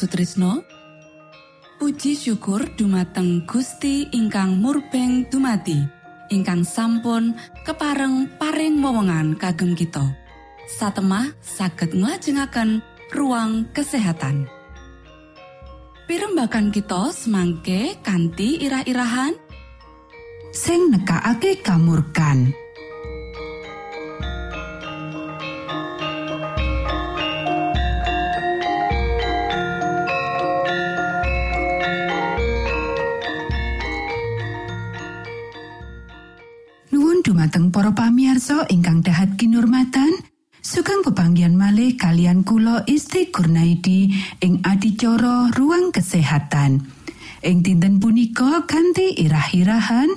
Sutrisno. Puji syukur dumateng Gusti ingkang murbeng dumati ingkang sampun kepareng paring wewenngan kagem kita. Satemah saged nglajengaken ruang kesehatan. Pirembakan kita semangke kanthi irah-irahan. Sing nekakake kamurkan. Dumateng para pamiarsa ingkang dahat kinurmatan sugeng pepanggian malih kalian kulo Isti Kurnaidi ing adicara ruang kesehatan. Ing dinten punika ganti irah-irahan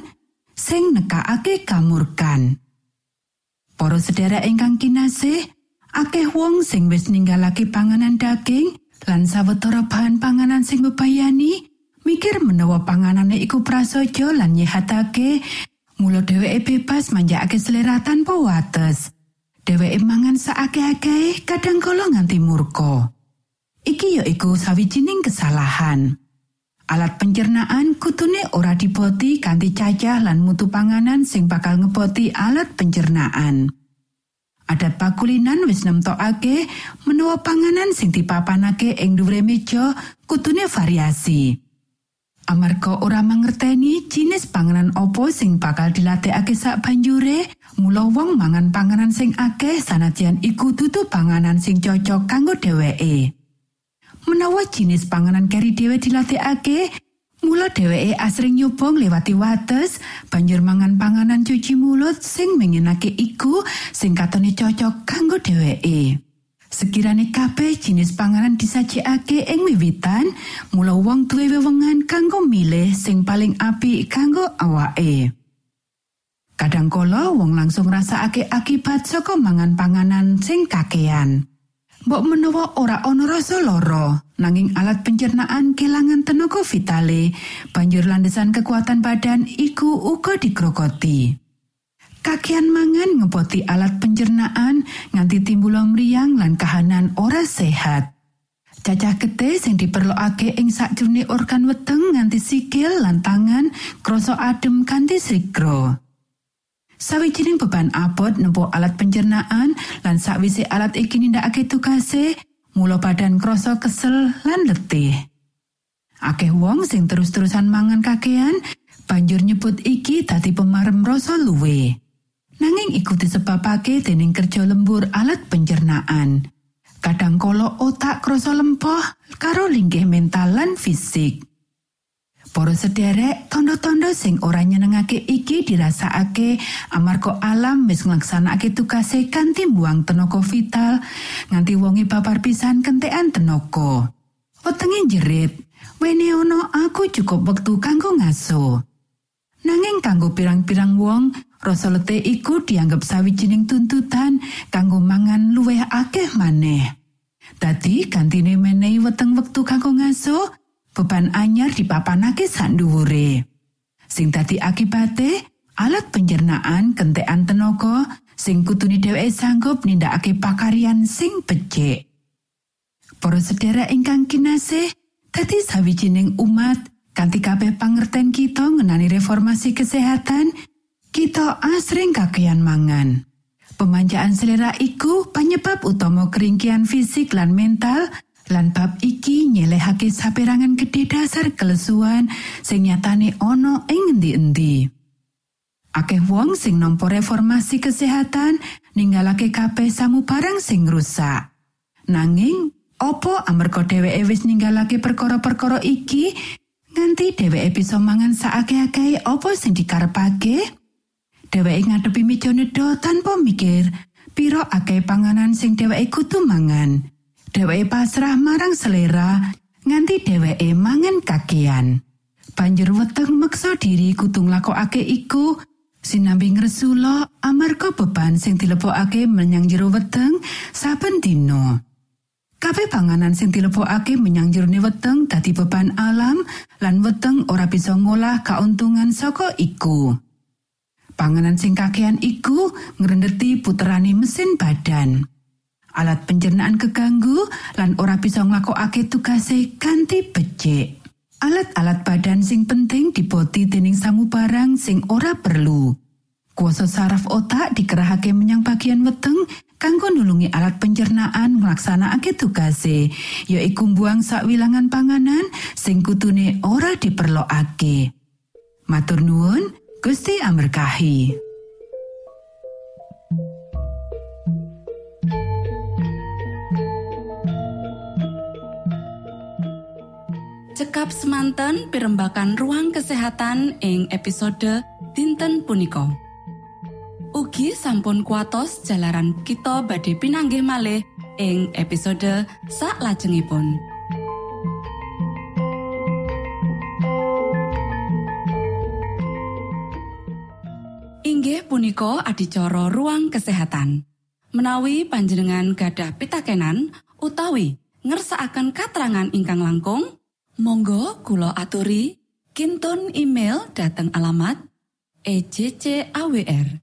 sing nekakake kamurkan. Para sedherek ingkang kinasih akeh wong sing wis ninggalake panganan daging lan sawetara bahan panganan sing bebayani mikir menawa panganane iku prasaja lan nyehatake Mula dheweke bebas manjakake selera tanpa wates. Dheweke mangan saake-ake kadang kala nganti murka. Iki ya iku sawijining kesalahan. Alat pencernaan kutune ora dipoti kanthi cacah lan mutu panganan sing bakal ngepoti alat pencernaan. Adat pakulinan wis nemtokake menawa panganan sing dipapanake ing dhuwure meja kutune variasi. Amarga ora mangerteni jinis panganan opo sing bakal dilatihake sak banjure, mula wong mangan panganan sing akeh sanajan iku dudu panganan sing cocok kanggo dheweke. Menawa jinis panganan keri dhewe dilatihake, mula dheweke asring nyubong lewati wates, banjur mangan panganan cuci mulut sing mengenake iku sing katone cocok kanggo dheweke. Sekirane kabeh jinis panganan disajikake ing wiwitan, mula wong duwe wewengan kanggo milih sing paling apik kanggo awake. Kadangkala wong langsung rasakake akibat saka mangan panganan sing kakean. Mbok menawa ora ana rasa lara, nanging alat pencernaan kelangan tenaga vitale, banjur landesan kekuatan badan iku uga dikrokoti. Kakian mangan ngepoti alat pencernaan nganti timbul mriyang lan kahanan ora sehat. Cacah getih sing diperlokake ing sakjroning organ weteng nganti sikil lan tangan krasa adem kanthi sikro. Sawijining beban abot nempo alat pencernaan lan sakwise alat iki nindakake tugase, mula badan krasa kesel lan letih. Akeh wong sing terus-terusan mangan kakean banjur nyebut iki dadi pemarem rasa luwe. Nanging iku disebabake dening kerja lembur alat pencernaan. Kadang kala otak krasa lempoh karo linggih mental lan fisik. Para sederek, tondo-tondo sing ora nyenengake iki dirasakake amarga alam wis nglaksanakake tugase kanthi buang tenaga vital nganti wongi babar pisan kentekan tenaga. Wetenge jerit, "Wene ono aku cukup wektu kanggo ngaso." Nanging kanggo pirang-pirang wong, rasa letih iku dianggap sawijining tuntutan kanggo mangan luwih akeh maneh. Dadi gantine menehi weteng wektu kanggo ngaso, beban anyar dipapanake sak dhuwure. Sing dadi akibate, alat pencernaan kentekan tenaga sing kutune dheweke sanggup nindakake pakarian sing becik. Para sedherek ingkang kinasih, dadi sawijining umat kanthi kabeh pangerten kita ngenani reformasi kesehatan, kita asring kakean mangan. Pemanjaan selera iku penyebab utama keringkian fisik lan mental, lan bab iki nyelehake saperangan gede dasar kelesuan sing nyatane ana ing endi-endi. Akeh wong sing nampa reformasi kesehatan ninggalake kabeh samu barang sing rusak. Nanging, opo amarga dheweke wis ninggalake perkara-perkara iki nganti dheweke bisa mangan saake-ake opo sing dikarepake? dheweke ngadepi meja nedha tanpa mikir piro akeh panganan sing dheweke kudu mangan? Dheweke pasrah marang selera nganti dheweke mangan kakean. Banjur weteng meksa diri kudu nglakokake iku sinambi ngresula amarga beban sing dilebokake menyang jero weteng saben dina Kabeh panganan sing dilebokake menyang jerone weteng dadi beban alam lan weteng ora bisa ngolah kauntungan saka iku. Panganan sing kakean iku ngrendeti puterani mesin badan. Alat pencernaan keganggu lan ora bisa nglakokake tugase kanthi becik. Alat-alat badan sing penting diboti dening samubarang sing ora perlu. Kuasa saraf otak dikerahake menyang bagian weteng kanggo nulungi alat pencernaan nglaksanakake tugase, yaiku buang sakwilangan panganan sing kutune ora diperlokake. Matur nuwun, Gusti amerkahi. Cekap semanten pimbakan ruang kesehatan ing episode dinten punika. Ugi sampun kuatos jalaran kita badhe pinanggih malih ing episode sak lajengipun. Inggih punika adicara ruang kesehatan. Menawi panjenengan gadah pitakenan utawi ngersaakan katerangan ingkang langkung, Monggo Kulo aturi Kinton email dateng alamat ejcawr@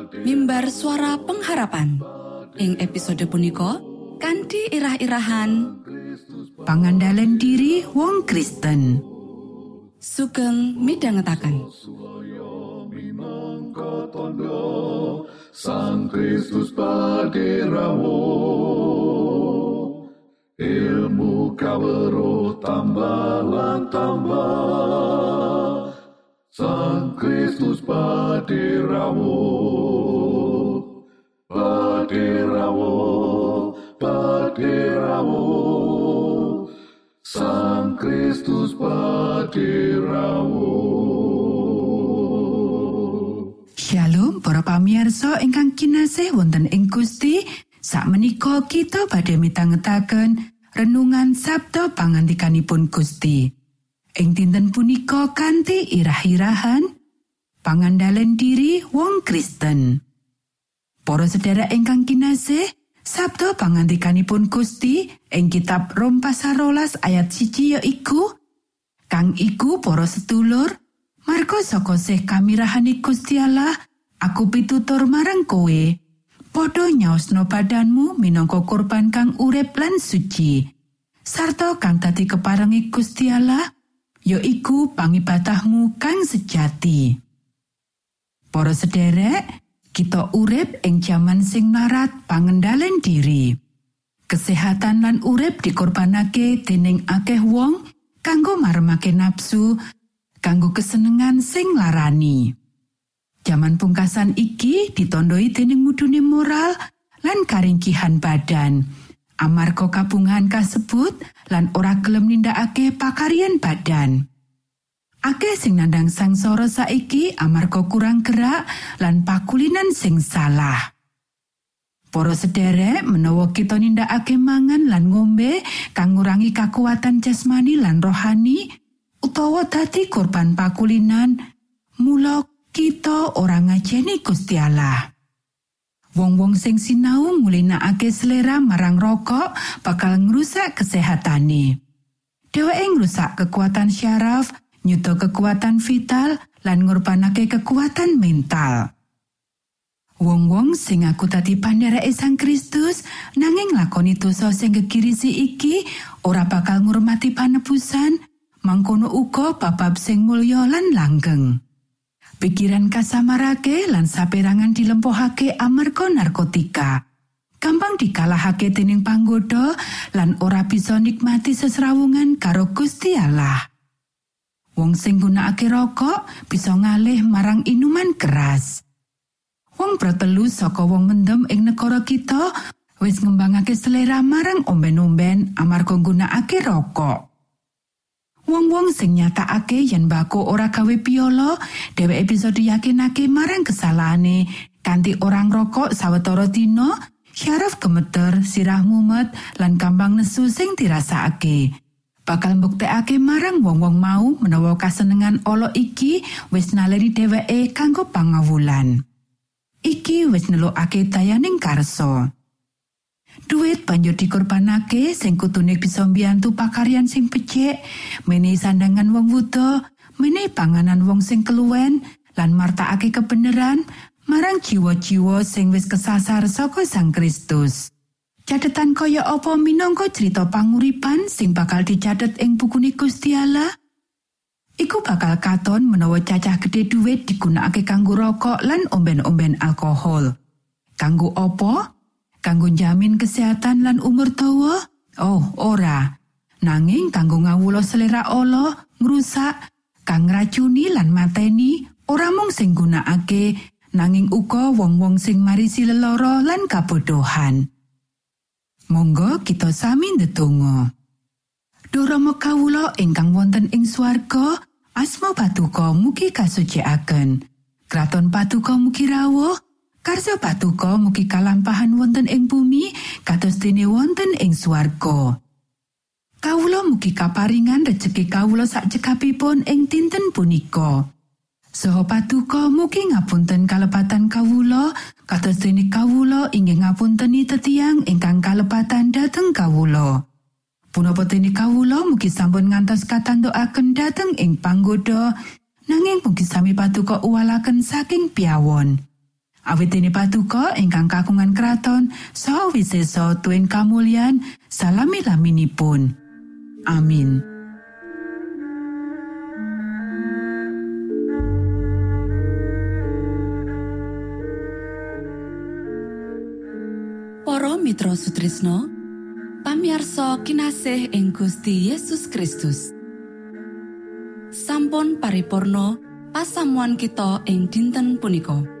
mimbar suara pengharapan. Ing episode punika kanthi irah-irahan. Pangandalan diri wong Kristen. sugeng tondo Sang Kristus paderamu ilmu kawero tambah lan tambah Sang Kristus paderamu paderamu paderamu Sang Kristus paderamu Shalom para pamirsa ingkang kinasih wonten ing Gusti. Sakmenika kita badhe mitangetaken renungan Sabda pangandikanipun Gusti ing dinten punika kanthi irah-irahan pangandalan diri wong Kristen Para sedherek ingkang kinasih Sabda pangandikanipun Gusti ing kitab Rom pasal rolas ayat siji ya iku Kang iku para sedulur Marga saka sih kamirahane Gusti aku pitutur marang kowe. Padha nyaosno badanmu minangka korban kang urip lan suci. Sarta kang dadi keparengi Gusti Allah, ya iku pangibatahmu kang sejati. Para sederek, kita urip ing jaman sing narat pangendalen diri. Kesehatan lan urip dikorbanake dening akeh wong kanggo maremake nafsu kanggo kesenengan sing larani. Jaman pungkasan iki ditandai dening mudune moral lan karingkihan badan. Amarga kabungan kasebut lan ora gelem nindakake pakaryan badan. Akeh sing nandang sangsara saiki amarga kurang gerak lan pakulinan sing salah. Para sederek menawa kita nindakake mangan lan ngombe kang ngurangi kakuatan jasmani lan rohani, utawa dadi korban pakulinan mula kita ora ngajeni Gusti Allah wong-wong sing sinau ngulinakake selera marang rokok bakal ngrusak kesehatane dheweke ngrusak kekuatan syaraf nyuto kekuatan vital lan ngorbanake kekuatan mental Wong-wong sing aku tadi pandhereke Sang Kristus nanging lakoni dosa sing gegirisi iki ora bakal ngurmati panebusan mangkono uga babab sing mulya lan langgeng. Pikiran kasamarake lan saperangan dilempohake amarga narkotika. Gampang dikalahake dening panggoda lan ora bisa nikmati sesrawungan karo Gusti. Wong sing gunakake rokok bisa ngalih marang inuman keras. Wong pratelu saka wong mendem ing negara kita wis ngembangake selera marang omben-omben amarga nggunakake rokok. Wong-wong sing nyatakake yen bako ora gawe piolo, dheweke bisa diyakinake marang kesalahane kanthi orang rokok sawetara dina, syaraf gemeter, sirah mumet, lan gampang nesu sing dirasakake. Bakal mbuktekake marang wong-wong mau menawa kasenengan olo iki wis naleri dheweke kanggo pangawulan. Iki wis nelukake dayaning karso. Duit banjur dikorbanake sing kutune bisa mbiyantu pakaryan sing becik, menehi sandangan wong wuda, menehi panganan wong sing keluwen, lan martakake kebenaran marang jiwa-jiwa sing wis kesasar saka Sang Kristus. Catetan kaya apa minangka cerita panguripan sing bakal dicatet ing bukune Gusti Allah? Iku bakal katon menawa cacah gede duit digunakake kanggo rokok lan omben-omben alkohol. Kanggo apa? Kanggo jamin kesehatan lan umur dawa? Oh, ora. Nanging kanggo ngawulo selera Allah, ngrusak, kang ngracuni lan mateni, ora mung sing gunakake, nanging uga wong-wong sing marisi lelara lan kabodohan. Monggo kita sami ndedonga. Durama kawula ingkang wonten ing swarga, asma patuko mugi kasucikaken. Kraton patuko mugi rawuh, Karso patuko mugi kalampahan wonten ing bumi kados dene wonten ing swarga. Kawula mugi kaparingan rejeki kawula sak cekapipun ing dinten punika. Saha patuko mugi ngapunten kalepatan kawula kados dene kawula inggih ngapunteni tetiang ingkang kalepatan dhateng kawula. Punapa dene kawula mugi sampun ngantos katantokaken dhateng ing panggoda nanging mugi sami patuko uwalaken saking piawon. Awit dene patuko ingkang kakungan kraton saha wisesa tuwin kamulyan salami-laminipun. Amin. Para Mitra Sutrisno pamiarsa kinasih ing Gusti Yesus Kristus sampun paripurno pasamuan kita ing dinten punika